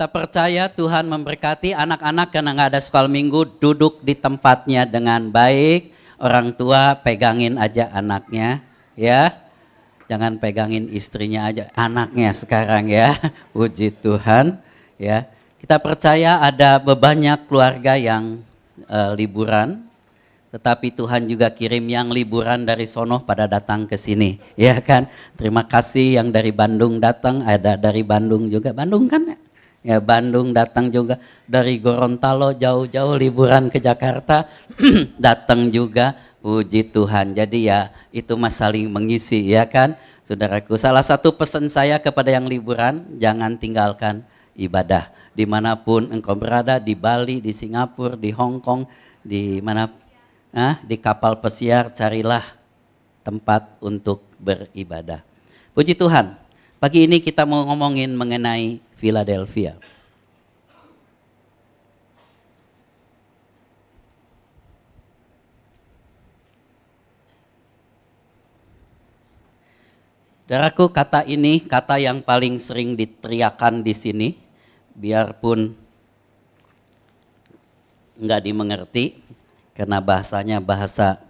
Kita percaya Tuhan memberkati anak-anak karena nggak ada sekolah minggu duduk di tempatnya dengan baik. Orang tua pegangin aja anaknya ya. Jangan pegangin istrinya aja, anaknya sekarang ya. Puji Tuhan ya. Kita percaya ada banyak keluarga yang uh, liburan tetapi Tuhan juga kirim yang liburan dari sono pada datang ke sini, ya kan? Terima kasih yang dari Bandung datang, ada dari Bandung juga. Bandung kan? Ya Bandung datang juga dari Gorontalo jauh-jauh liburan ke Jakarta datang juga. Puji Tuhan. Jadi ya itu mas saling mengisi ya kan, saudaraku. Salah satu pesan saya kepada yang liburan, jangan tinggalkan ibadah di mana pun engkau berada di Bali, di Singapura, di Hong Kong, di mana nah, di kapal pesiar carilah tempat untuk beribadah. Puji Tuhan, pagi ini kita mau ngomongin mengenai Philadelphia. Daraku kata ini kata yang paling sering diteriakan di sini, biarpun nggak dimengerti, karena bahasanya bahasa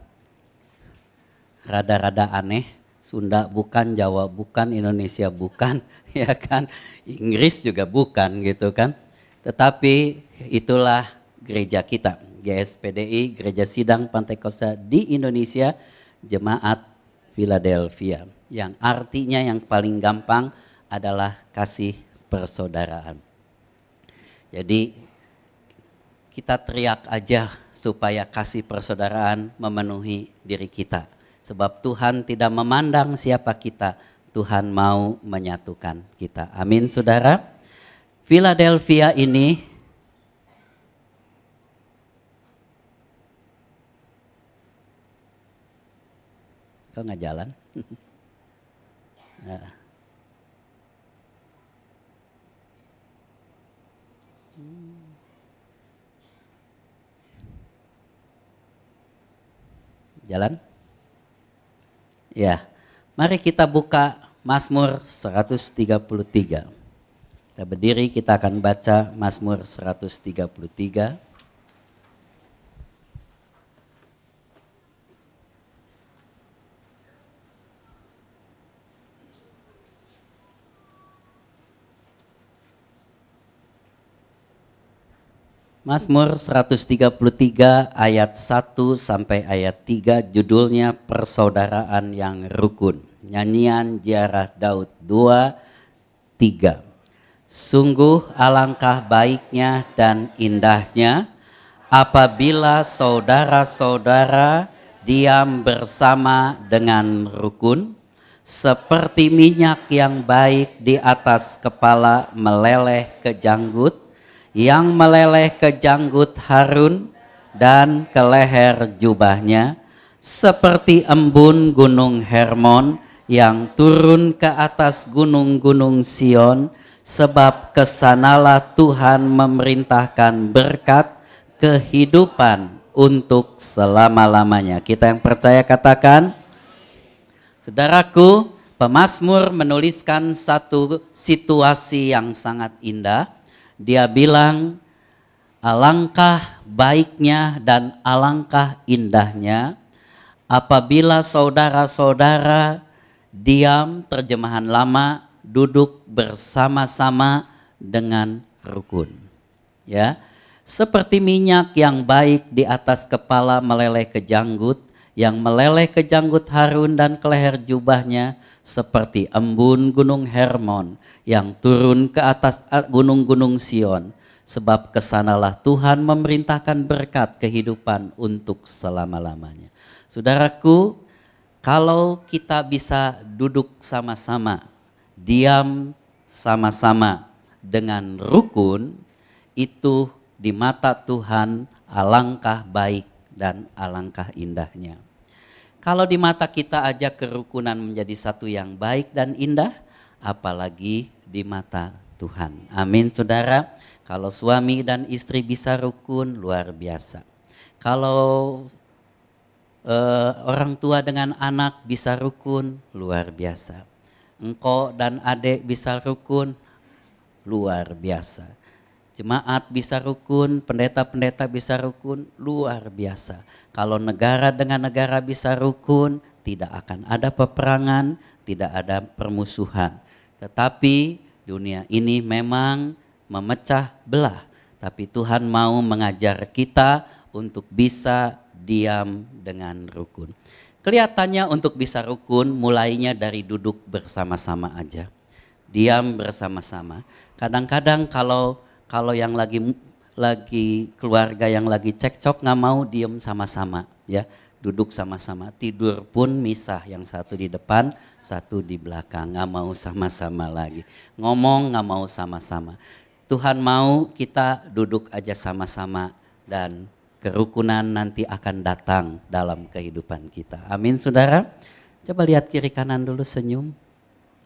rada-rada aneh. Sunda bukan, Jawa bukan, Indonesia bukan, ya kan? Inggris juga bukan gitu kan. Tetapi itulah gereja kita, GSPDI, Gereja Sidang Pantai Kosta di Indonesia, Jemaat Philadelphia. Yang artinya yang paling gampang adalah kasih persaudaraan. Jadi kita teriak aja supaya kasih persaudaraan memenuhi diri kita. Sebab Tuhan tidak memandang siapa kita, Tuhan mau menyatukan kita. Amin saudara. Philadelphia ini Kau nggak jalan? nah. Jalan? Ya. Mari kita buka Mazmur 133. Kita berdiri, kita akan baca Mazmur 133. Mazmur 133 ayat 1 sampai ayat 3 judulnya Persaudaraan yang Rukun. Nyanyian Ziarah Daud 2, 3. Sungguh alangkah baiknya dan indahnya apabila saudara-saudara diam bersama dengan rukun, seperti minyak yang baik di atas kepala meleleh ke janggut, yang meleleh ke janggut Harun dan ke leher jubahnya seperti embun gunung Hermon yang turun ke atas gunung-gunung Sion sebab ke sanalah Tuhan memerintahkan berkat kehidupan untuk selama-lamanya. Kita yang percaya katakan, Saudaraku, pemazmur menuliskan satu situasi yang sangat indah dia bilang alangkah baiknya dan alangkah indahnya apabila saudara-saudara diam terjemahan lama duduk bersama-sama dengan rukun. Ya. Seperti minyak yang baik di atas kepala meleleh ke janggut, yang meleleh ke janggut Harun dan ke leher jubahnya, seperti embun gunung Hermon yang turun ke atas gunung-gunung Sion. Sebab ke sanalah Tuhan memerintahkan berkat kehidupan untuk selama-lamanya. Saudaraku, kalau kita bisa duduk sama-sama, diam sama-sama dengan rukun, itu di mata Tuhan alangkah baik dan alangkah indahnya. Kalau di mata kita aja kerukunan menjadi satu yang baik dan indah, apalagi di mata Tuhan. Amin saudara. Kalau suami dan istri bisa rukun, luar biasa. Kalau uh, orang tua dengan anak bisa rukun, luar biasa. Engkau dan adik bisa rukun, luar biasa. Jemaat bisa rukun, pendeta-pendeta bisa rukun, luar biasa. Kalau negara dengan negara bisa rukun, tidak akan ada peperangan, tidak ada permusuhan. Tetapi dunia ini memang memecah belah. Tapi Tuhan mau mengajar kita untuk bisa diam dengan rukun. Kelihatannya untuk bisa rukun mulainya dari duduk bersama-sama aja. Diam bersama-sama. Kadang-kadang kalau kalau yang lagi lagi keluarga yang lagi cekcok nggak mau diem sama-sama ya. Duduk sama-sama. Tidur pun misah. Yang satu di depan satu di belakang. Nggak mau sama-sama lagi. Ngomong nggak mau sama-sama. Tuhan mau kita duduk aja sama-sama dan kerukunan nanti akan datang dalam kehidupan kita. Amin saudara. Coba lihat kiri kanan dulu senyum.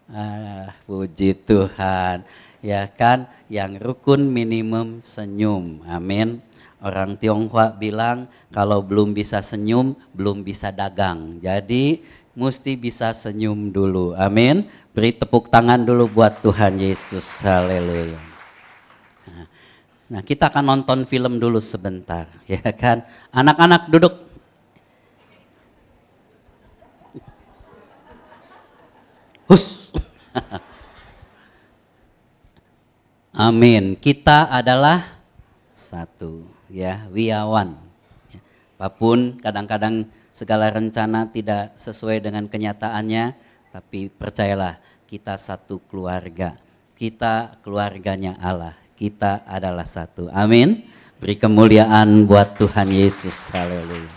Ah, puji Tuhan ya kan? Yang rukun minimum senyum. Amin. Orang Tionghoa bilang kalau belum bisa senyum belum bisa dagang. Jadi mesti bisa senyum dulu. Amin. Beri tepuk tangan dulu buat Tuhan Yesus. Haleluya. Nah, kita akan nonton film dulu sebentar. Ya kan? Anak-anak duduk Amin. Kita adalah satu, ya, wiawan. Ya. Apa pun kadang-kadang segala rencana tidak sesuai dengan kenyataannya, tapi percayalah kita satu keluarga. Kita keluarganya Allah. Kita adalah satu. Amin. Beri kemuliaan buat Tuhan Yesus. Haleluya.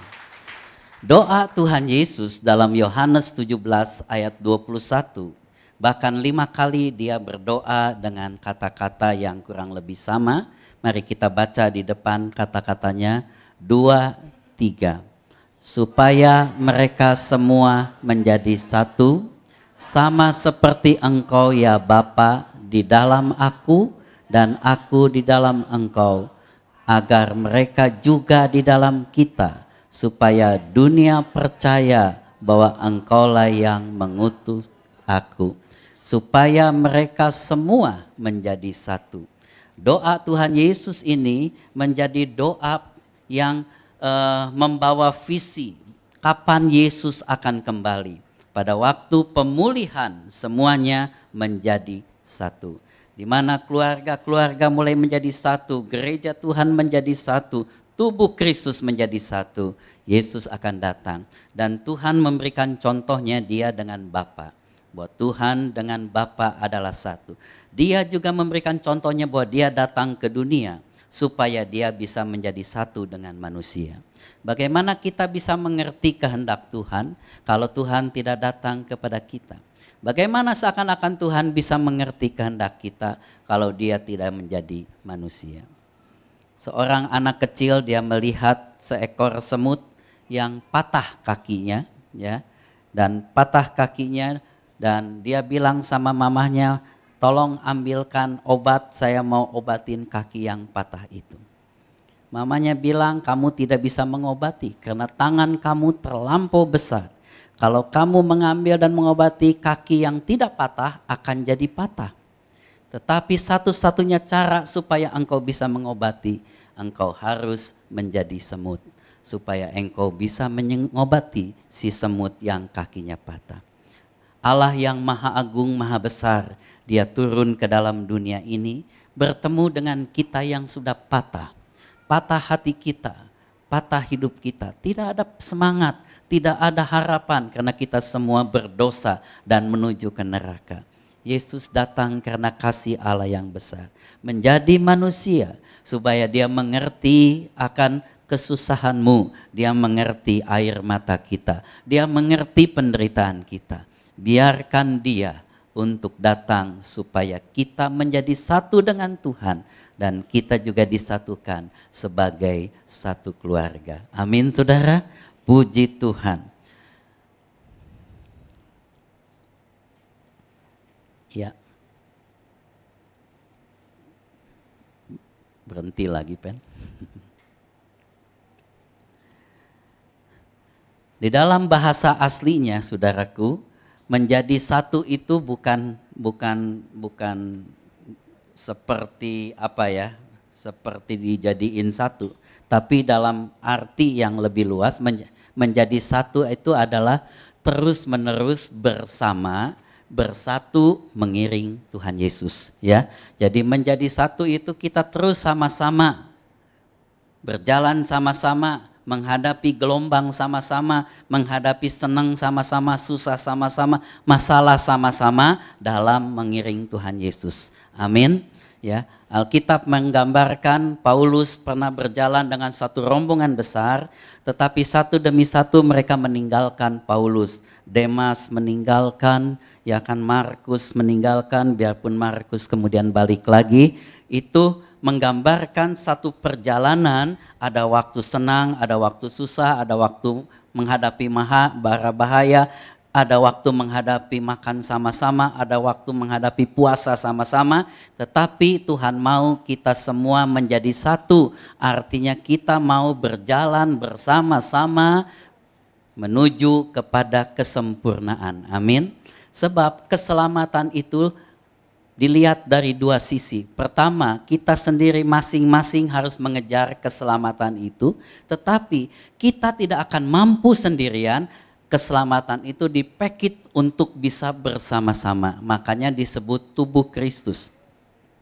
Doa Tuhan Yesus dalam Yohanes 17 ayat 21 Bahkan lima kali dia berdoa dengan kata-kata yang kurang lebih sama. Mari kita baca di depan kata-katanya. Dua, tiga. Supaya mereka semua menjadi satu. Sama seperti engkau ya Bapa di dalam aku dan aku di dalam engkau. Agar mereka juga di dalam kita. Supaya dunia percaya bahwa engkaulah yang mengutus aku supaya mereka semua menjadi satu. Doa Tuhan Yesus ini menjadi doa yang uh, membawa visi kapan Yesus akan kembali. Pada waktu pemulihan semuanya menjadi satu. Di mana keluarga-keluarga mulai menjadi satu, gereja Tuhan menjadi satu, tubuh Kristus menjadi satu. Yesus akan datang dan Tuhan memberikan contohnya dia dengan Bapa bahwa Tuhan dengan Bapa adalah satu. Dia juga memberikan contohnya bahwa dia datang ke dunia supaya dia bisa menjadi satu dengan manusia. Bagaimana kita bisa mengerti kehendak Tuhan kalau Tuhan tidak datang kepada kita? Bagaimana seakan-akan Tuhan bisa mengerti kehendak kita kalau dia tidak menjadi manusia? Seorang anak kecil dia melihat seekor semut yang patah kakinya ya dan patah kakinya dan dia bilang sama mamahnya, tolong ambilkan obat, saya mau obatin kaki yang patah itu. Mamanya bilang, kamu tidak bisa mengobati karena tangan kamu terlampau besar. Kalau kamu mengambil dan mengobati kaki yang tidak patah akan jadi patah. Tetapi satu-satunya cara supaya engkau bisa mengobati, engkau harus menjadi semut. Supaya engkau bisa mengobati si semut yang kakinya patah. Allah yang maha agung, maha besar, dia turun ke dalam dunia ini, bertemu dengan kita yang sudah patah. Patah hati kita, patah hidup kita. Tidak ada semangat, tidak ada harapan karena kita semua berdosa dan menuju ke neraka. Yesus datang karena kasih Allah yang besar. Menjadi manusia supaya dia mengerti akan kesusahanmu. Dia mengerti air mata kita. Dia mengerti penderitaan kita biarkan dia untuk datang supaya kita menjadi satu dengan Tuhan dan kita juga disatukan sebagai satu keluarga. Amin saudara, puji Tuhan. Ya. Berhenti lagi pen. Di dalam bahasa aslinya saudaraku, menjadi satu itu bukan bukan bukan seperti apa ya seperti dijadiin satu, tapi dalam arti yang lebih luas menjadi satu itu adalah terus menerus bersama bersatu mengiring Tuhan Yesus ya. Jadi menjadi satu itu kita terus sama-sama berjalan sama-sama menghadapi gelombang sama-sama, menghadapi senang sama-sama, susah sama-sama, masalah sama-sama dalam mengiring Tuhan Yesus. Amin. Ya, Alkitab menggambarkan Paulus pernah berjalan dengan satu rombongan besar, tetapi satu demi satu mereka meninggalkan Paulus. Demas meninggalkan, ya kan Markus meninggalkan, biarpun Markus kemudian balik lagi, itu menggambarkan satu perjalanan, ada waktu senang, ada waktu susah, ada waktu menghadapi maha, bara bahaya, ada waktu menghadapi makan sama-sama, ada waktu menghadapi puasa sama-sama, tetapi Tuhan mau kita semua menjadi satu. Artinya kita mau berjalan bersama-sama menuju kepada kesempurnaan. Amin. Sebab keselamatan itu dilihat dari dua sisi. Pertama, kita sendiri masing-masing harus mengejar keselamatan itu, tetapi kita tidak akan mampu sendirian keselamatan itu dipekit untuk bisa bersama-sama. Makanya disebut tubuh Kristus.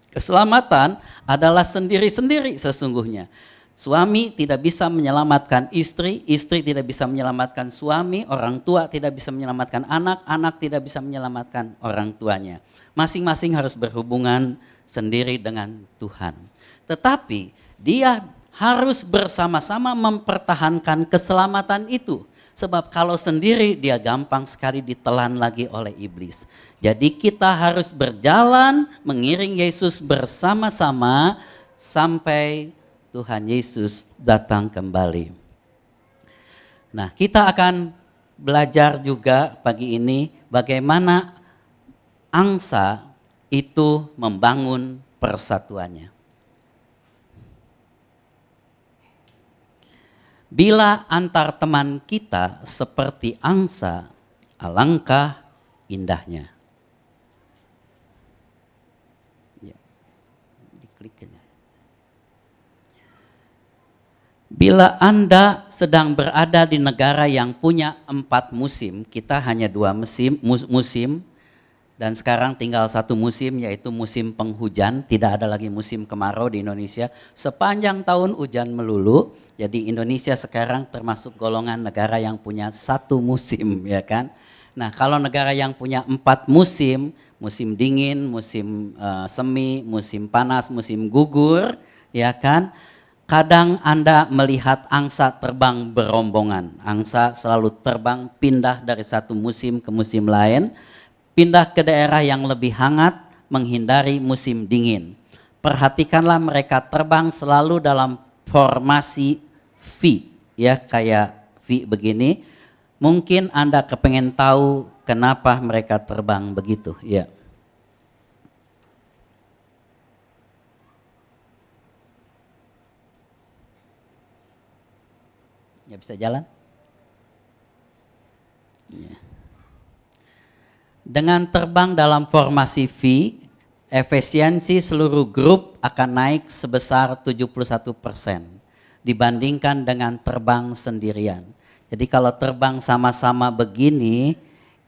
Keselamatan adalah sendiri-sendiri sesungguhnya. Suami tidak bisa menyelamatkan istri, istri tidak bisa menyelamatkan suami, orang tua tidak bisa menyelamatkan anak, anak tidak bisa menyelamatkan orang tuanya. Masing-masing harus berhubungan sendiri dengan Tuhan. Tetapi dia harus bersama-sama mempertahankan keselamatan itu. Sebab kalau sendiri dia gampang sekali ditelan lagi oleh iblis. Jadi kita harus berjalan mengiring Yesus bersama-sama sampai Tuhan Yesus datang kembali. Nah, kita akan belajar juga pagi ini bagaimana angsa itu membangun persatuannya. Bila antar teman kita seperti angsa, alangkah indahnya. Ya, Bila Anda sedang berada di negara yang punya empat musim, kita hanya dua musim, musim dan sekarang tinggal satu musim yaitu musim penghujan, tidak ada lagi musim kemarau di Indonesia. Sepanjang tahun hujan melulu, jadi Indonesia sekarang termasuk golongan negara yang punya satu musim ya kan. Nah kalau negara yang punya empat musim, musim dingin, musim uh, semi, musim panas, musim gugur ya kan. Kadang Anda melihat angsa terbang berombongan. Angsa selalu terbang pindah dari satu musim ke musim lain pindah ke daerah yang lebih hangat, menghindari musim dingin. Perhatikanlah mereka terbang selalu dalam formasi V, ya kayak V begini. Mungkin Anda kepengen tahu kenapa mereka terbang begitu, ya. Ya bisa jalan? Ya. Dengan terbang dalam formasi V, efisiensi seluruh grup akan naik sebesar 71% dibandingkan dengan terbang sendirian. Jadi kalau terbang sama-sama begini,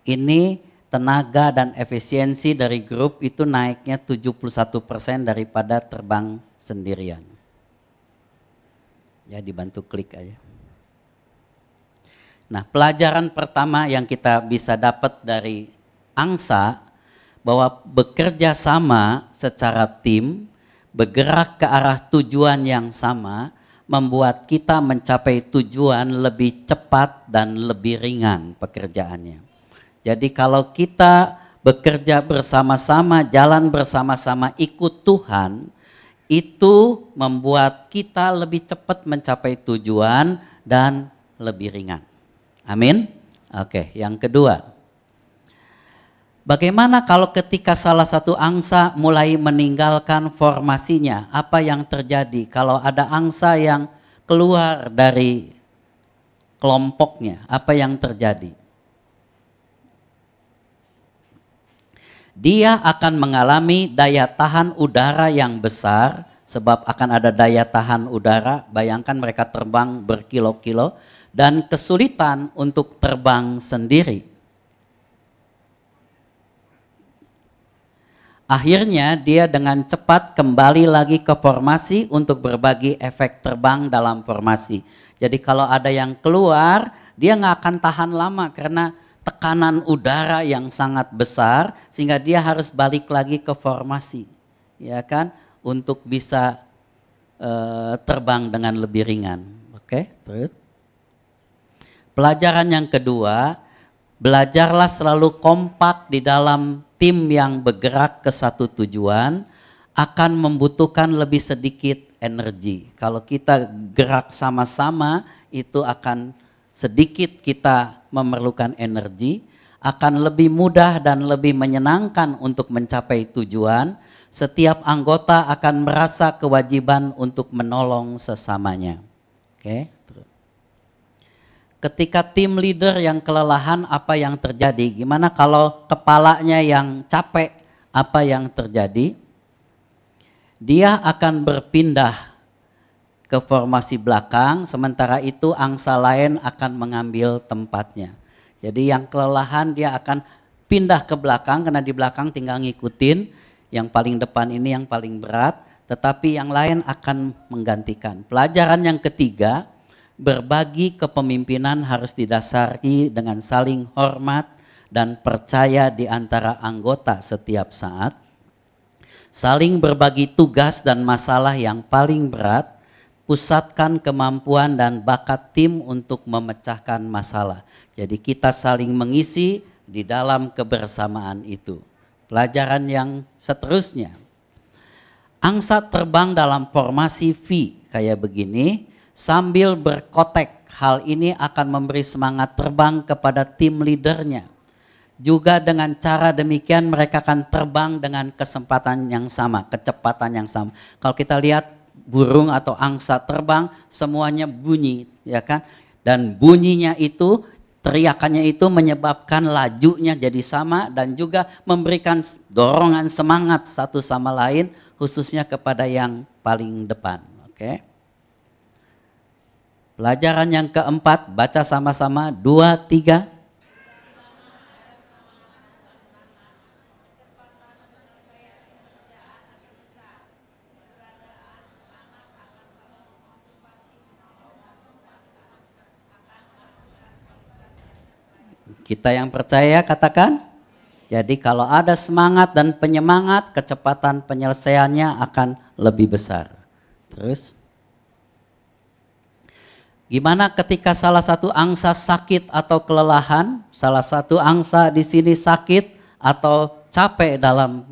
ini tenaga dan efisiensi dari grup itu naiknya 71% daripada terbang sendirian. Ya dibantu klik aja. Nah pelajaran pertama yang kita bisa dapat dari angsa bahwa bekerja sama secara tim, bergerak ke arah tujuan yang sama, membuat kita mencapai tujuan lebih cepat dan lebih ringan pekerjaannya. Jadi kalau kita bekerja bersama-sama, jalan bersama-sama, ikut Tuhan, itu membuat kita lebih cepat mencapai tujuan dan lebih ringan. Amin. Oke, yang kedua, Bagaimana kalau ketika salah satu angsa mulai meninggalkan formasinya? Apa yang terjadi kalau ada angsa yang keluar dari kelompoknya? Apa yang terjadi? Dia akan mengalami daya tahan udara yang besar sebab akan ada daya tahan udara. Bayangkan mereka terbang berkilo-kilo dan kesulitan untuk terbang sendiri. Akhirnya dia dengan cepat kembali lagi ke formasi untuk berbagi efek terbang dalam formasi. Jadi kalau ada yang keluar, dia nggak akan tahan lama karena tekanan udara yang sangat besar sehingga dia harus balik lagi ke formasi. Ya kan? untuk bisa uh, terbang dengan lebih ringan. Oke, okay? terus. Pelajaran yang kedua, belajarlah selalu kompak di dalam tim yang bergerak ke satu tujuan akan membutuhkan lebih sedikit energi. Kalau kita gerak sama-sama itu akan sedikit kita memerlukan energi, akan lebih mudah dan lebih menyenangkan untuk mencapai tujuan setiap anggota akan merasa kewajiban untuk menolong sesamanya. Oke. Ketika tim leader yang kelelahan apa yang terjadi? Gimana kalau kepalanya yang capek apa yang terjadi? Dia akan berpindah ke formasi belakang sementara itu angsa lain akan mengambil tempatnya. Jadi yang kelelahan dia akan pindah ke belakang karena di belakang tinggal ngikutin yang paling depan ini yang paling berat, tetapi yang lain akan menggantikan. Pelajaran yang ketiga, berbagi kepemimpinan harus didasari dengan saling hormat dan percaya di antara anggota setiap saat. Saling berbagi tugas dan masalah yang paling berat, pusatkan kemampuan dan bakat tim untuk memecahkan masalah. Jadi kita saling mengisi di dalam kebersamaan itu. Pelajaran yang seterusnya. Angsa terbang dalam formasi V kayak begini sambil berkotek. Hal ini akan memberi semangat terbang kepada tim leadernya. Juga dengan cara demikian mereka akan terbang dengan kesempatan yang sama, kecepatan yang sama. Kalau kita lihat burung atau angsa terbang semuanya bunyi ya kan dan bunyinya itu teriakannya itu menyebabkan lajunya jadi sama dan juga memberikan dorongan semangat satu sama lain khususnya kepada yang paling depan. Oke. Pelajaran yang keempat baca sama-sama dua tiga. Kita yang percaya katakan. Jadi kalau ada semangat dan penyemangat, kecepatan penyelesaiannya akan lebih besar. Terus Gimana ketika salah satu angsa sakit atau kelelahan, salah satu angsa di sini sakit atau capek dalam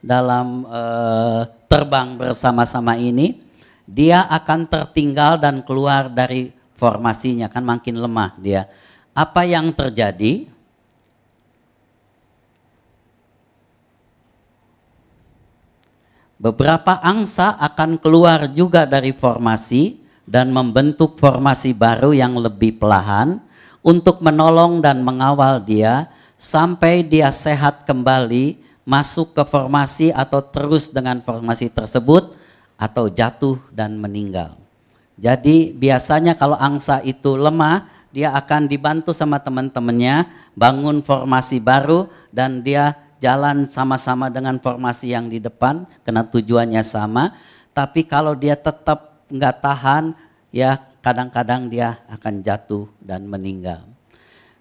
dalam uh, terbang bersama-sama ini, dia akan tertinggal dan keluar dari formasinya kan makin lemah dia apa yang terjadi? Beberapa angsa akan keluar juga dari formasi dan membentuk formasi baru yang lebih pelahan untuk menolong dan mengawal dia sampai dia sehat kembali masuk ke formasi atau terus dengan formasi tersebut atau jatuh dan meninggal. Jadi biasanya kalau angsa itu lemah, dia akan dibantu sama teman-temannya bangun formasi baru dan dia jalan sama-sama dengan formasi yang di depan karena tujuannya sama. Tapi kalau dia tetap nggak tahan, ya kadang-kadang dia akan jatuh dan meninggal.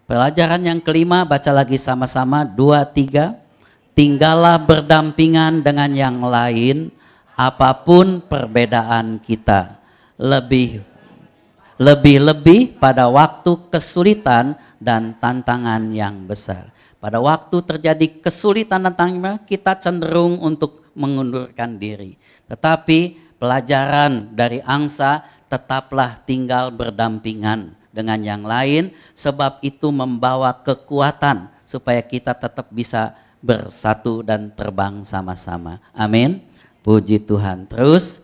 Pelajaran yang kelima baca lagi sama-sama dua tiga. Tinggallah berdampingan dengan yang lain, apa pun perbedaan kita. Lebih lebih-lebih pada waktu kesulitan dan tantangan yang besar. Pada waktu terjadi kesulitan dan tantangan, kita cenderung untuk mengundurkan diri. Tetapi pelajaran dari angsa tetaplah tinggal berdampingan dengan yang lain sebab itu membawa kekuatan supaya kita tetap bisa bersatu dan terbang sama-sama. Amin. Puji Tuhan. Terus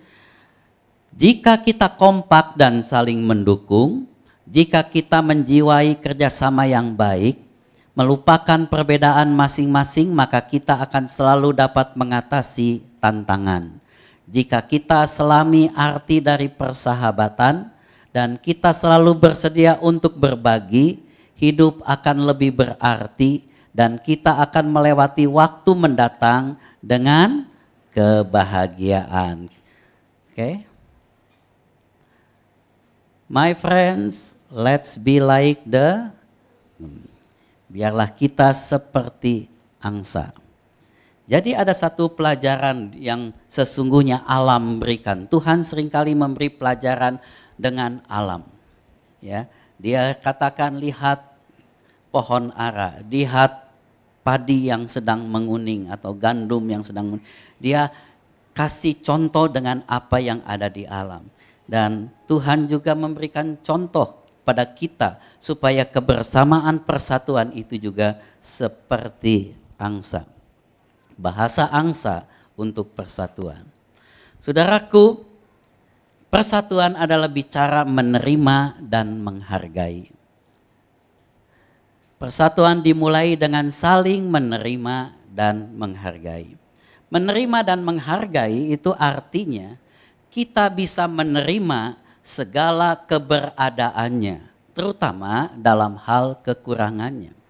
jika kita kompak dan saling mendukung, jika kita menjiwai kerjasama yang baik, melupakan perbedaan masing-masing, maka kita akan selalu dapat mengatasi tantangan. Jika kita selami arti dari persahabatan dan kita selalu bersedia untuk berbagi, hidup akan lebih berarti dan kita akan melewati waktu mendatang dengan kebahagiaan. Oke. Okay? My friends, let's be like the biarlah kita seperti angsa. Jadi ada satu pelajaran yang sesungguhnya alam berikan. Tuhan sering kali memberi pelajaran dengan alam. Ya, dia katakan lihat pohon ara, lihat padi yang sedang menguning atau gandum yang sedang menguning. Dia kasih contoh dengan apa yang ada di alam. Dan Tuhan juga memberikan contoh pada kita supaya kebersamaan persatuan itu juga seperti angsa. Bahasa angsa untuk persatuan. Saudaraku, persatuan adalah bicara menerima dan menghargai. Persatuan dimulai dengan saling menerima dan menghargai. Menerima dan menghargai itu artinya kita bisa menerima segala keberadaannya, terutama dalam hal kekurangannya.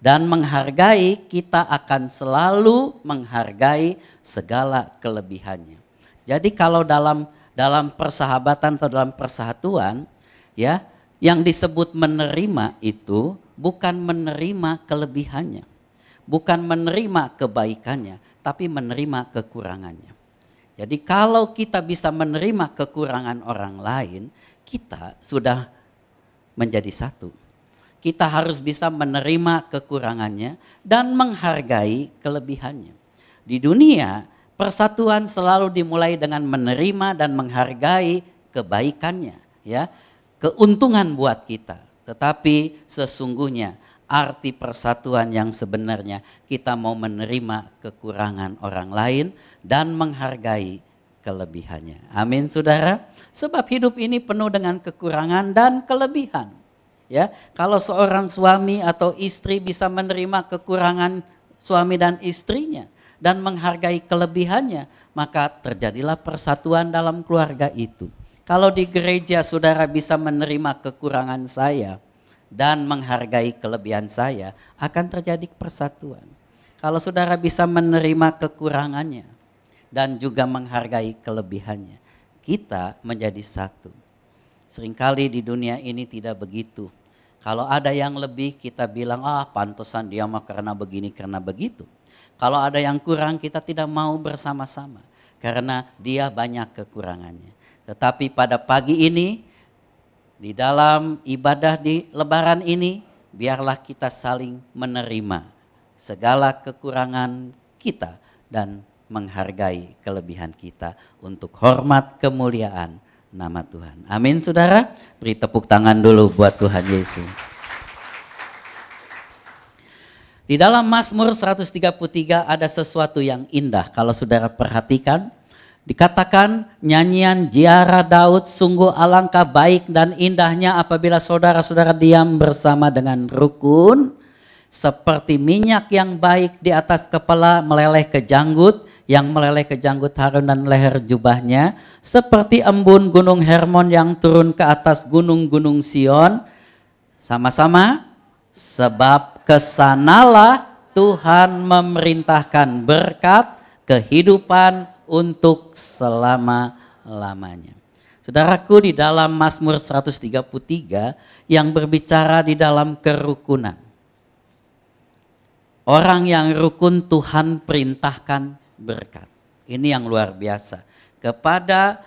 Dan menghargai, kita akan selalu menghargai segala kelebihannya. Jadi kalau dalam dalam persahabatan atau dalam persatuan, ya, yang disebut menerima itu bukan menerima kelebihannya, bukan menerima kebaikannya, tapi menerima kekurangannya. Jadi kalau kita bisa menerima kekurangan orang lain, kita sudah menjadi satu. Kita harus bisa menerima kekurangannya dan menghargai kelebihannya. Di dunia, persatuan selalu dimulai dengan menerima dan menghargai kebaikannya, ya. Keuntungan buat kita. Tetapi sesungguhnya arti persatuan yang sebenarnya kita mau menerima kekurangan orang lain dan menghargai kelebihannya. Amin saudara. Sebab hidup ini penuh dengan kekurangan dan kelebihan. Ya, kalau seorang suami atau istri bisa menerima kekurangan suami dan istrinya dan menghargai kelebihannya, maka terjadilah persatuan dalam keluarga itu. Kalau di gereja saudara bisa menerima kekurangan saya, dan menghargai kelebihan saya, akan terjadi persatuan. Kalau saudara bisa menerima kekurangannya dan juga menghargai kelebihannya, kita menjadi satu. Seringkali di dunia ini tidak begitu. Kalau ada yang lebih kita bilang, ah pantesan dia mah karena begini, karena begitu. Kalau ada yang kurang kita tidak mau bersama-sama karena dia banyak kekurangannya. Tetapi pada pagi ini di dalam ibadah di lebaran ini, biarlah kita saling menerima segala kekurangan kita dan menghargai kelebihan kita untuk hormat kemuliaan nama Tuhan. Amin saudara. Beri tepuk tangan dulu buat Tuhan Yesus. Di dalam Mazmur 133 ada sesuatu yang indah kalau saudara perhatikan. Dikatakan nyanyian Jiara Daud sungguh alangkah baik dan indahnya apabila saudara-saudara diam bersama dengan rukun. Seperti minyak yang baik di atas kepala meleleh ke janggut, yang meleleh ke janggut Harun dan leher jubahnya. Seperti embun gunung Hermon yang turun ke atas gunung-gunung Sion. Sama-sama, sebab ke sanalah Tuhan memerintahkan berkat, kehidupan, untuk selama-lamanya. Saudaraku di dalam Mazmur 133 yang berbicara di dalam kerukunan. Orang yang rukun Tuhan perintahkan berkat. Ini yang luar biasa. Kepada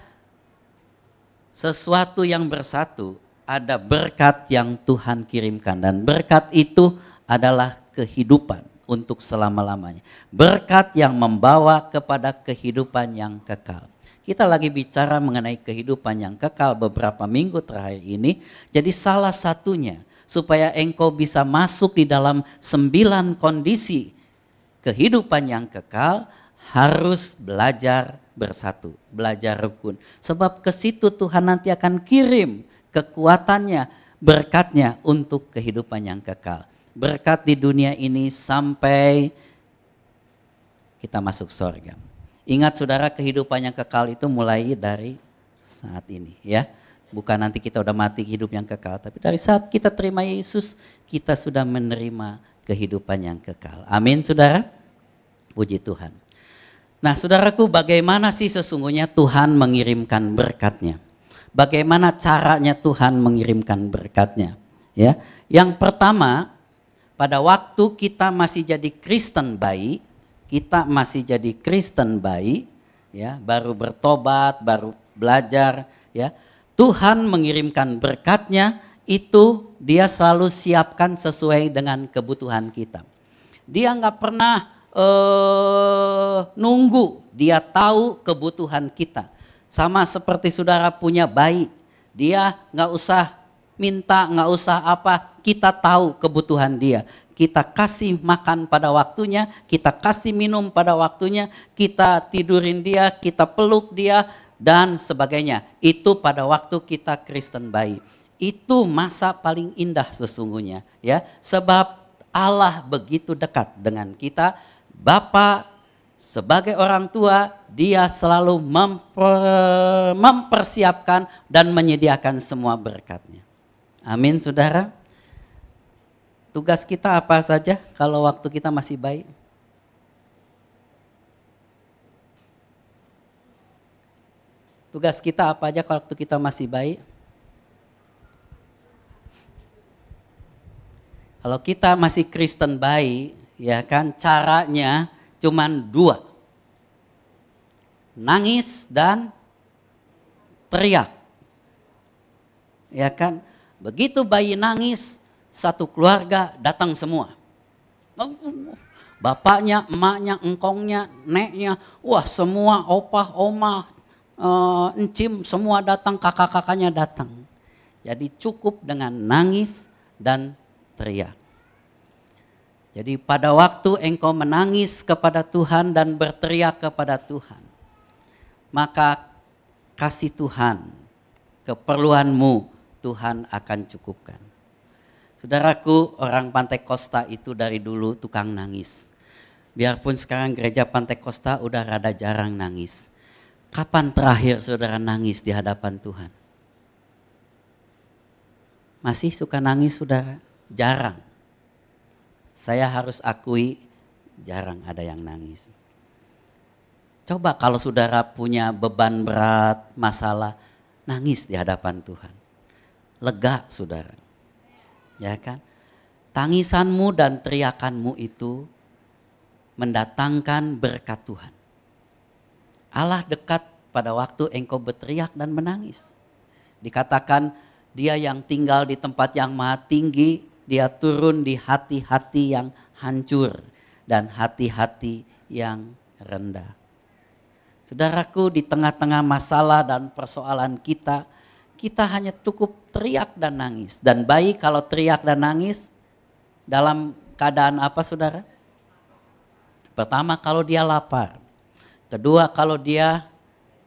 sesuatu yang bersatu ada berkat yang Tuhan kirimkan dan berkat itu adalah kehidupan untuk selama-lamanya. Berkat yang membawa kepada kehidupan yang kekal. Kita lagi bicara mengenai kehidupan yang kekal beberapa minggu terakhir ini. Jadi salah satunya supaya engkau bisa masuk di dalam sembilan kondisi kehidupan yang kekal harus belajar bersatu, belajar rukun. Sebab ke situ Tuhan nanti akan kirim kekuatannya, berkatnya untuk kehidupan yang kekal berkat di dunia ini sampai kita masuk surga. Ingat saudara kehidupan yang kekal itu mulai dari saat ini ya. Bukan nanti kita udah mati hidup yang kekal, tapi dari saat kita terima Yesus, kita sudah menerima kehidupan yang kekal. Amin saudara. Puji Tuhan. Nah saudaraku bagaimana sih sesungguhnya Tuhan mengirimkan berkatnya? Bagaimana caranya Tuhan mengirimkan berkatnya? Ya, yang pertama pada waktu kita masih jadi Kristen bayi, kita masih jadi Kristen bayi, ya, baru bertobat, baru belajar, ya. Tuhan mengirimkan berkatnya itu dia selalu siapkan sesuai dengan kebutuhan kita. Dia nggak pernah uh, nunggu, dia tahu kebutuhan kita. Sama seperti saudara punya bayi, dia nggak usah minta, nggak usah apa, kita tahu kebutuhan dia. Kita kasih makan pada waktunya, kita kasih minum pada waktunya, kita tidurin dia, kita peluk dia, dan sebagainya. Itu pada waktu kita Kristen bayi. Itu masa paling indah sesungguhnya ya. Sebab Allah begitu dekat dengan kita. Bapa sebagai orang tua dia selalu memper, mempersiapkan dan menyediakan semua berkatnya. Amin saudara. Tugas kita apa saja kalau waktu kita masih baik? Tugas kita apa aja kalau waktu kita masih baik? Kalau kita masih Kristen baik, ya kan caranya cuman dua. Nangis dan teriak. Ya kan? Begitu bayi nangis, satu keluarga datang semua. Bapaknya, emaknya, engkongnya, neknya, wah semua opah, omah, uh, encim, semua datang, kakak-kakaknya datang. Jadi cukup dengan nangis dan teriak. Jadi pada waktu engkau menangis kepada Tuhan dan berteriak kepada Tuhan, maka kasih Tuhan keperluanmu Tuhan akan cukupkan. Saudaraku, orang Pantai Costa itu dari dulu tukang nangis. Biarpun sekarang gereja Pantai Costa udah rada jarang nangis. Kapan terakhir saudara nangis di hadapan Tuhan? Masih suka nangis saudara? Jarang. Saya harus akui jarang ada yang nangis. Coba kalau saudara punya beban berat, masalah, nangis di hadapan Tuhan lega saudara. Ya kan? Tangisanmu dan teriakanmu itu mendatangkan berkat Tuhan. Allah dekat pada waktu engkau berteriak dan menangis. Dikatakan dia yang tinggal di tempat yang maha tinggi, dia turun di hati-hati yang hancur dan hati-hati yang rendah. Saudaraku, di tengah-tengah masalah dan persoalan kita, kita hanya cukup teriak dan nangis. Dan bayi kalau teriak dan nangis dalam keadaan apa saudara? Pertama kalau dia lapar. Kedua kalau dia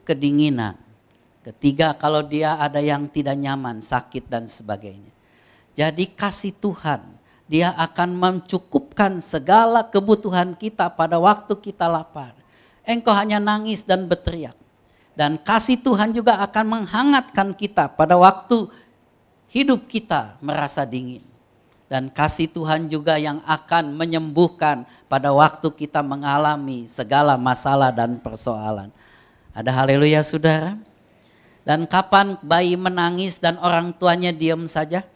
kedinginan. Ketiga kalau dia ada yang tidak nyaman, sakit dan sebagainya. Jadi kasih Tuhan, dia akan mencukupkan segala kebutuhan kita pada waktu kita lapar. Engkau hanya nangis dan berteriak. Dan kasih Tuhan juga akan menghangatkan kita pada waktu hidup kita merasa dingin. Dan kasih Tuhan juga yang akan menyembuhkan pada waktu kita mengalami segala masalah dan persoalan. Ada haleluya saudara? Dan kapan bayi menangis dan orang tuanya diam saja?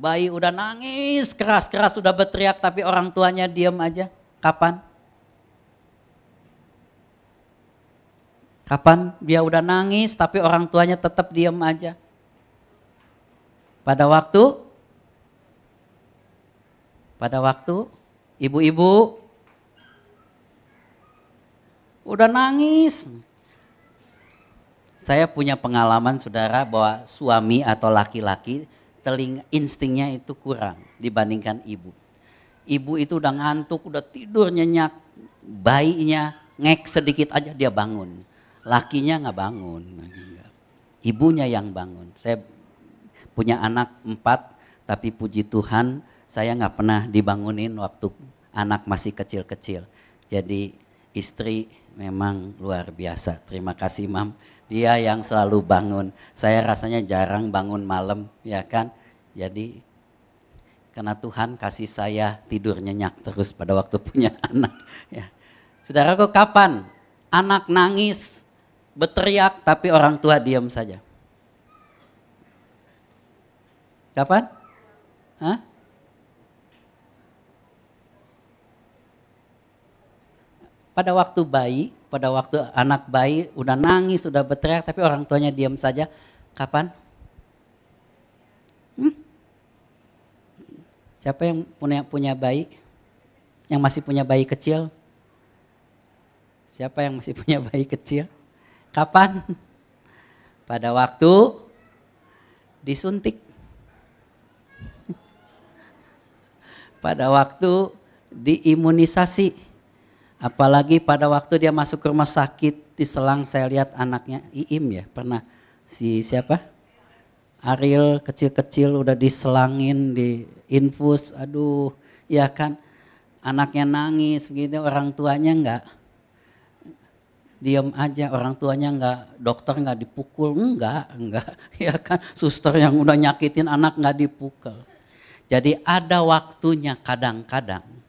Bayi udah nangis keras-keras sudah berteriak tapi orang tuanya diam aja. Kapan? Kapan dia udah nangis tapi orang tuanya tetap diam aja. Pada waktu pada waktu ibu-ibu udah nangis. Saya punya pengalaman saudara bahwa suami atau laki-laki telinga instingnya itu kurang dibandingkan ibu. Ibu itu udah ngantuk, udah tidur nyenyak, bayinya ngek sedikit aja dia bangun lakinya nggak bangun. Ibunya yang bangun. Saya punya anak empat, tapi puji Tuhan saya nggak pernah dibangunin waktu anak masih kecil-kecil. Jadi istri memang luar biasa. Terima kasih Mam. Dia yang selalu bangun. Saya rasanya jarang bangun malam, ya kan? Jadi karena Tuhan kasih saya tidur nyenyak terus pada waktu punya anak. Ya. Saudaraku kapan anak nangis, berteriak tapi orang tua diam saja? Kapan? Hah? pada waktu bayi, pada waktu anak bayi udah nangis, udah berteriak, tapi orang tuanya diam saja. Kapan? Hmm? Siapa yang punya punya bayi? Yang masih punya bayi kecil? Siapa yang masih punya bayi kecil? Kapan? Pada waktu disuntik. Pada waktu diimunisasi Apalagi pada waktu dia masuk ke rumah sakit di selang saya lihat anaknya Iim ya pernah. Si siapa? Ariel kecil-kecil udah diselangin di infus, aduh ya kan? Anaknya nangis begitu. Orang tuanya enggak diam aja orang tuanya enggak dokter enggak dipukul enggak enggak ya kan? Suster yang udah nyakitin anak enggak dipukul. Jadi ada waktunya kadang-kadang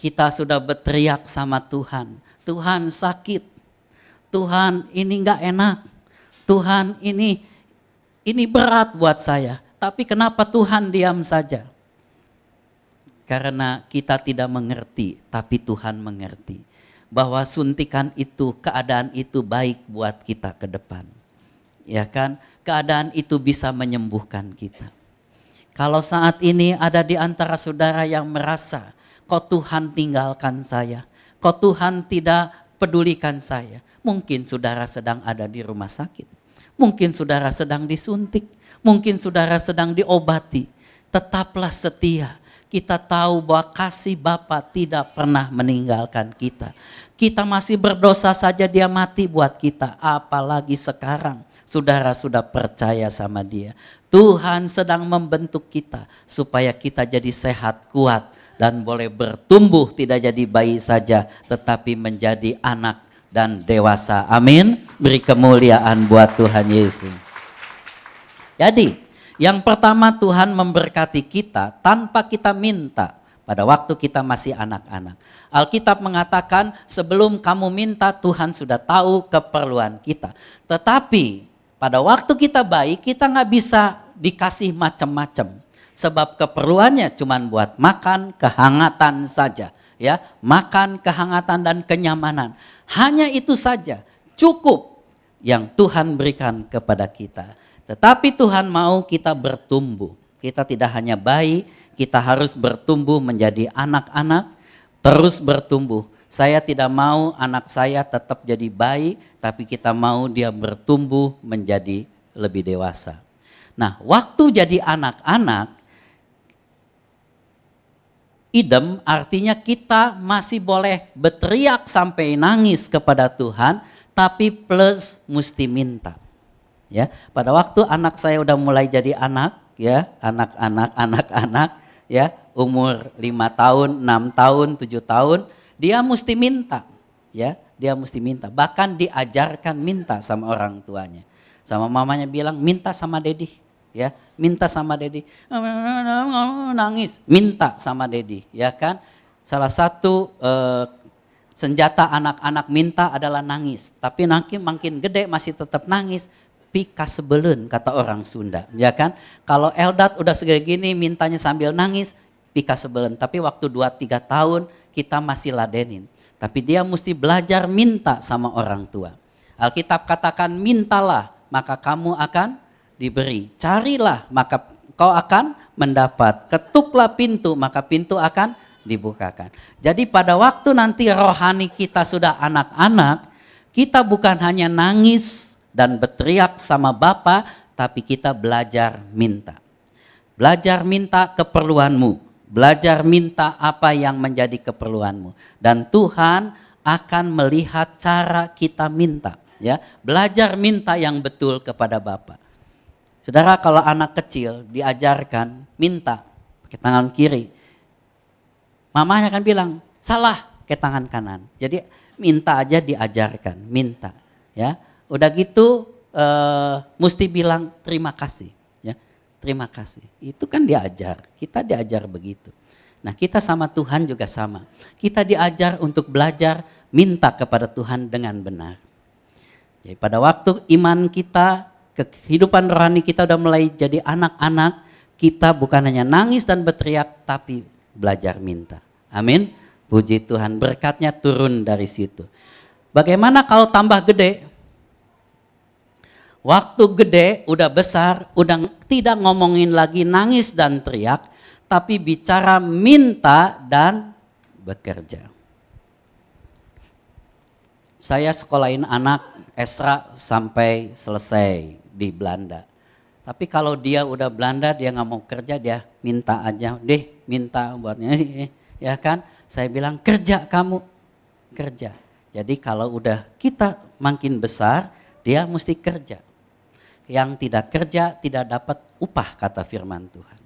kita sudah berteriak sama Tuhan. Tuhan sakit. Tuhan ini enggak enak. Tuhan ini ini berat buat saya. Tapi kenapa Tuhan diam saja? Karena kita tidak mengerti, tapi Tuhan mengerti. Bahwa suntikan itu, keadaan itu baik buat kita ke depan. Ya kan? Keadaan itu bisa menyembuhkan kita. Kalau saat ini ada di antara saudara yang merasa kok Tuhan tinggalkan saya, kok Tuhan tidak pedulikan saya. Mungkin saudara sedang ada di rumah sakit, mungkin saudara sedang disuntik, mungkin saudara sedang diobati. Tetaplah setia. Kita tahu bahwa kasih Bapa tidak pernah meninggalkan kita. Kita masih berdosa saja dia mati buat kita, apalagi sekarang saudara sudah percaya sama dia. Tuhan sedang membentuk kita supaya kita jadi sehat, kuat, dan boleh bertumbuh tidak jadi bayi saja tetapi menjadi anak dan dewasa. Amin. Beri kemuliaan buat Tuhan Yesus. Jadi, yang pertama Tuhan memberkati kita tanpa kita minta pada waktu kita masih anak-anak. Alkitab mengatakan sebelum kamu minta Tuhan sudah tahu keperluan kita. Tetapi pada waktu kita baik kita nggak bisa dikasih macam-macam sebab keperluannya cuma buat makan, kehangatan saja, ya, makan, kehangatan dan kenyamanan. Hanya itu saja cukup yang Tuhan berikan kepada kita. Tetapi Tuhan mau kita bertumbuh. Kita tidak hanya bayi, kita harus bertumbuh menjadi anak-anak, terus bertumbuh. Saya tidak mau anak saya tetap jadi bayi, tapi kita mau dia bertumbuh menjadi lebih dewasa. Nah, waktu jadi anak-anak, idem artinya kita masih boleh berteriak sampai nangis kepada Tuhan, tapi plus mesti minta. Ya, pada waktu anak saya udah mulai jadi anak, ya, anak-anak, anak-anak, ya, umur lima tahun, enam tahun, tujuh tahun, dia mesti minta, ya, dia mesti minta. Bahkan diajarkan minta sama orang tuanya. Sama mamanya bilang minta sama dedi, ya. Minta sama Dedi nangis. Minta sama Dedi ya kan? Salah satu eh, senjata anak-anak minta adalah nangis. Tapi nanti makin gede masih tetap nangis. Pika sebelun kata orang Sunda ya kan? Kalau Eldad udah segede gini mintanya sambil nangis pika sebelun. Tapi waktu 2-3 tahun kita masih ladenin. Tapi dia mesti belajar minta sama orang tua. Alkitab katakan mintalah maka kamu akan diberi. Carilah maka kau akan mendapat. Ketuklah pintu maka pintu akan dibukakan. Jadi pada waktu nanti rohani kita sudah anak-anak, kita bukan hanya nangis dan berteriak sama Bapa, tapi kita belajar minta. Belajar minta keperluanmu, belajar minta apa yang menjadi keperluanmu dan Tuhan akan melihat cara kita minta ya. Belajar minta yang betul kepada Bapa. Saudara kalau anak kecil diajarkan minta pakai tangan kiri. Mamanya akan bilang, salah ke tangan kanan. Jadi minta aja diajarkan, minta. Ya, udah gitu uh, mesti bilang terima kasih. Ya, terima kasih. Itu kan diajar. Kita diajar begitu. Nah kita sama Tuhan juga sama. Kita diajar untuk belajar minta kepada Tuhan dengan benar. Jadi pada waktu iman kita, kehidupan rohani kita udah mulai jadi anak-anak, kita bukan hanya nangis dan berteriak, tapi belajar minta. Amin. Puji Tuhan, berkatnya turun dari situ. Bagaimana kalau tambah gede? Waktu gede, udah besar, udah tidak ngomongin lagi nangis dan teriak, tapi bicara minta dan bekerja. Saya sekolahin anak Esra sampai selesai di Belanda. Tapi kalau dia udah Belanda, dia nggak mau kerja, dia minta aja, deh minta buatnya, ya kan? Saya bilang kerja kamu, kerja. Jadi kalau udah kita makin besar, dia mesti kerja. Yang tidak kerja tidak dapat upah kata firman Tuhan.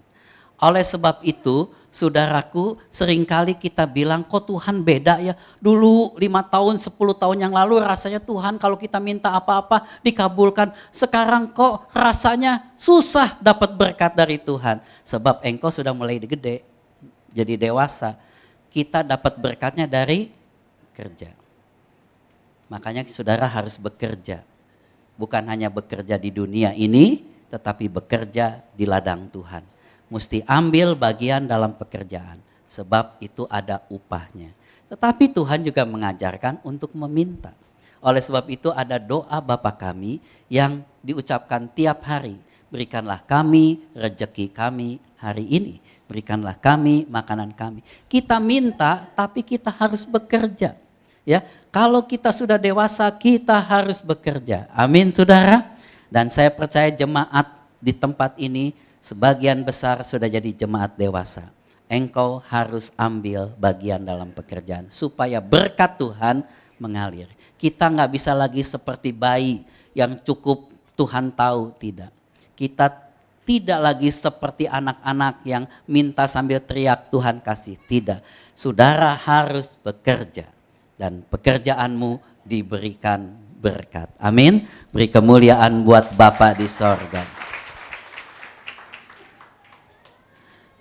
Oleh sebab itu, saudaraku, sering kali kita bilang, kok Tuhan beda ya. Dulu lima tahun, sepuluh tahun yang lalu rasanya Tuhan kalau kita minta apa-apa dikabulkan. Sekarang kok rasanya susah dapat berkat dari Tuhan. Sebab engkau sudah mulai gede, jadi dewasa. Kita dapat berkatnya dari kerja. Makanya saudara harus bekerja. Bukan hanya bekerja di dunia ini, tetapi bekerja di ladang Tuhan mesti ambil bagian dalam pekerjaan sebab itu ada upahnya. Tetapi Tuhan juga mengajarkan untuk meminta. Oleh sebab itu ada doa Bapa kami yang diucapkan tiap hari. Berikanlah kami rejeki kami hari ini. Berikanlah kami makanan kami. Kita minta tapi kita harus bekerja. Ya, kalau kita sudah dewasa kita harus bekerja. Amin Saudara. Dan saya percaya jemaat di tempat ini sebagian besar sudah jadi jemaat dewasa. Engkau harus ambil bagian dalam pekerjaan supaya berkat Tuhan mengalir. Kita nggak bisa lagi seperti bayi yang cukup Tuhan tahu tidak. Kita tidak lagi seperti anak-anak yang minta sambil teriak Tuhan kasih. Tidak. Saudara harus bekerja dan pekerjaanmu diberikan berkat. Amin. Beri kemuliaan buat Bapak di sorga.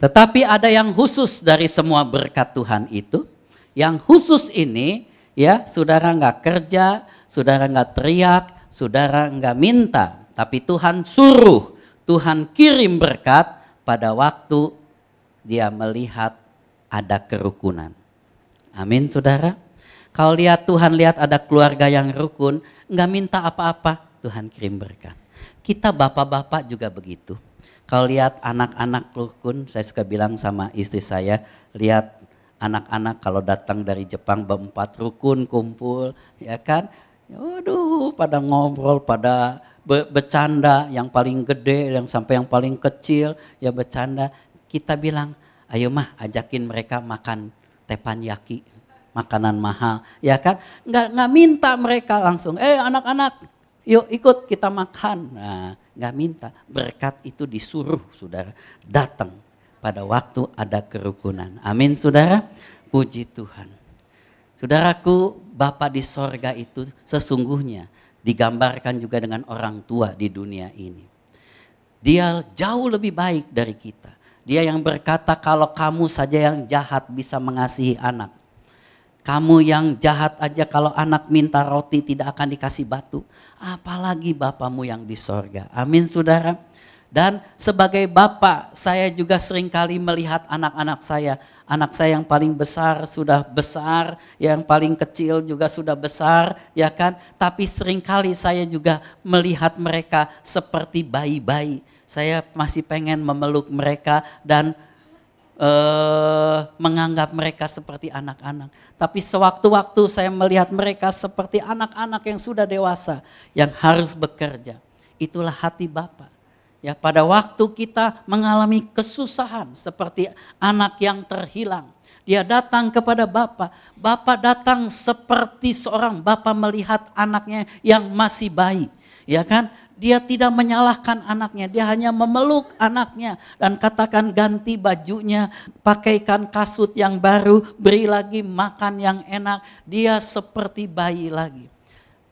Tetapi ada yang khusus dari semua berkat Tuhan itu. Yang khusus ini ya saudara nggak kerja, saudara nggak teriak, saudara nggak minta. Tapi Tuhan suruh, Tuhan kirim berkat pada waktu dia melihat ada kerukunan. Amin saudara. Kalau lihat Tuhan lihat ada keluarga yang rukun, nggak minta apa-apa, Tuhan kirim berkat. Kita bapak-bapak juga begitu. Kalau lihat anak-anak rukun, saya suka bilang sama istri saya, lihat anak-anak kalau datang dari Jepang berempat rukun kumpul, ya kan? Waduh, pada ngobrol, pada be bercanda, yang paling gede, yang sampai yang paling kecil, ya bercanda. Kita bilang, ayo mah ajakin mereka makan tepanyaki, makanan mahal, ya kan? Nggak, nggak minta mereka langsung, eh anak-anak yuk ikut kita makan. Nah, nggak minta. Berkat itu disuruh saudara datang pada waktu ada kerukunan. Amin saudara. Puji Tuhan. Saudaraku, Bapak di sorga itu sesungguhnya digambarkan juga dengan orang tua di dunia ini. Dia jauh lebih baik dari kita. Dia yang berkata kalau kamu saja yang jahat bisa mengasihi anak. Kamu yang jahat aja kalau anak minta roti tidak akan dikasih batu. Apalagi Bapamu yang di sorga. Amin saudara. Dan sebagai Bapak saya juga sering kali melihat anak-anak saya. Anak saya yang paling besar sudah besar, yang paling kecil juga sudah besar, ya kan? Tapi sering kali saya juga melihat mereka seperti bayi-bayi. Saya masih pengen memeluk mereka dan uh, menganggap mereka seperti anak-anak. Tapi sewaktu-waktu saya melihat mereka seperti anak-anak yang sudah dewasa yang harus bekerja. Itulah hati Bapak. Ya, pada waktu kita mengalami kesusahan seperti anak yang terhilang, dia datang kepada Bapak. Bapak datang seperti seorang Bapak melihat anaknya yang masih bayi. Ya kan? Dia tidak menyalahkan anaknya, dia hanya memeluk anaknya dan katakan ganti bajunya, pakaikan kasut yang baru, beri lagi makan yang enak. Dia seperti bayi lagi.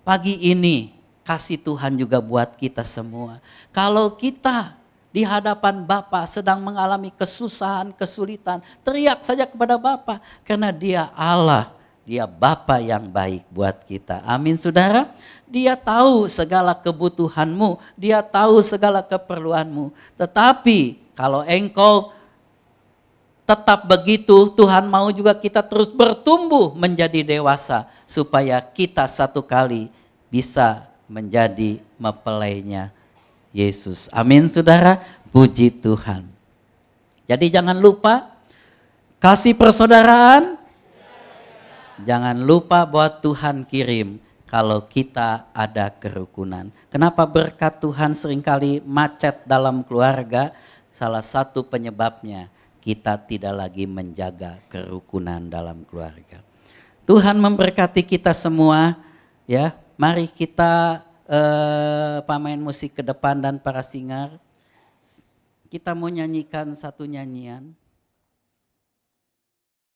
Pagi ini kasih Tuhan juga buat kita semua. Kalau kita di hadapan Bapa sedang mengalami kesusahan, kesulitan, teriak saja kepada Bapa karena dia Allah, dia Bapa yang baik buat kita. Amin Saudara. Dia tahu segala kebutuhanmu, dia tahu segala keperluanmu. Tetapi kalau engkau tetap begitu, Tuhan mau juga kita terus bertumbuh menjadi dewasa supaya kita satu kali bisa menjadi mempelainya Yesus. Amin Saudara, puji Tuhan. Jadi jangan lupa kasih persaudaraan. Jangan lupa bahwa Tuhan kirim kalau kita ada kerukunan. Kenapa berkat Tuhan sering kali macet dalam keluarga? Salah satu penyebabnya kita tidak lagi menjaga kerukunan dalam keluarga. Tuhan memberkati kita semua ya. Mari kita eh, pemain musik ke depan dan para singar. Kita mau nyanyikan satu nyanyian.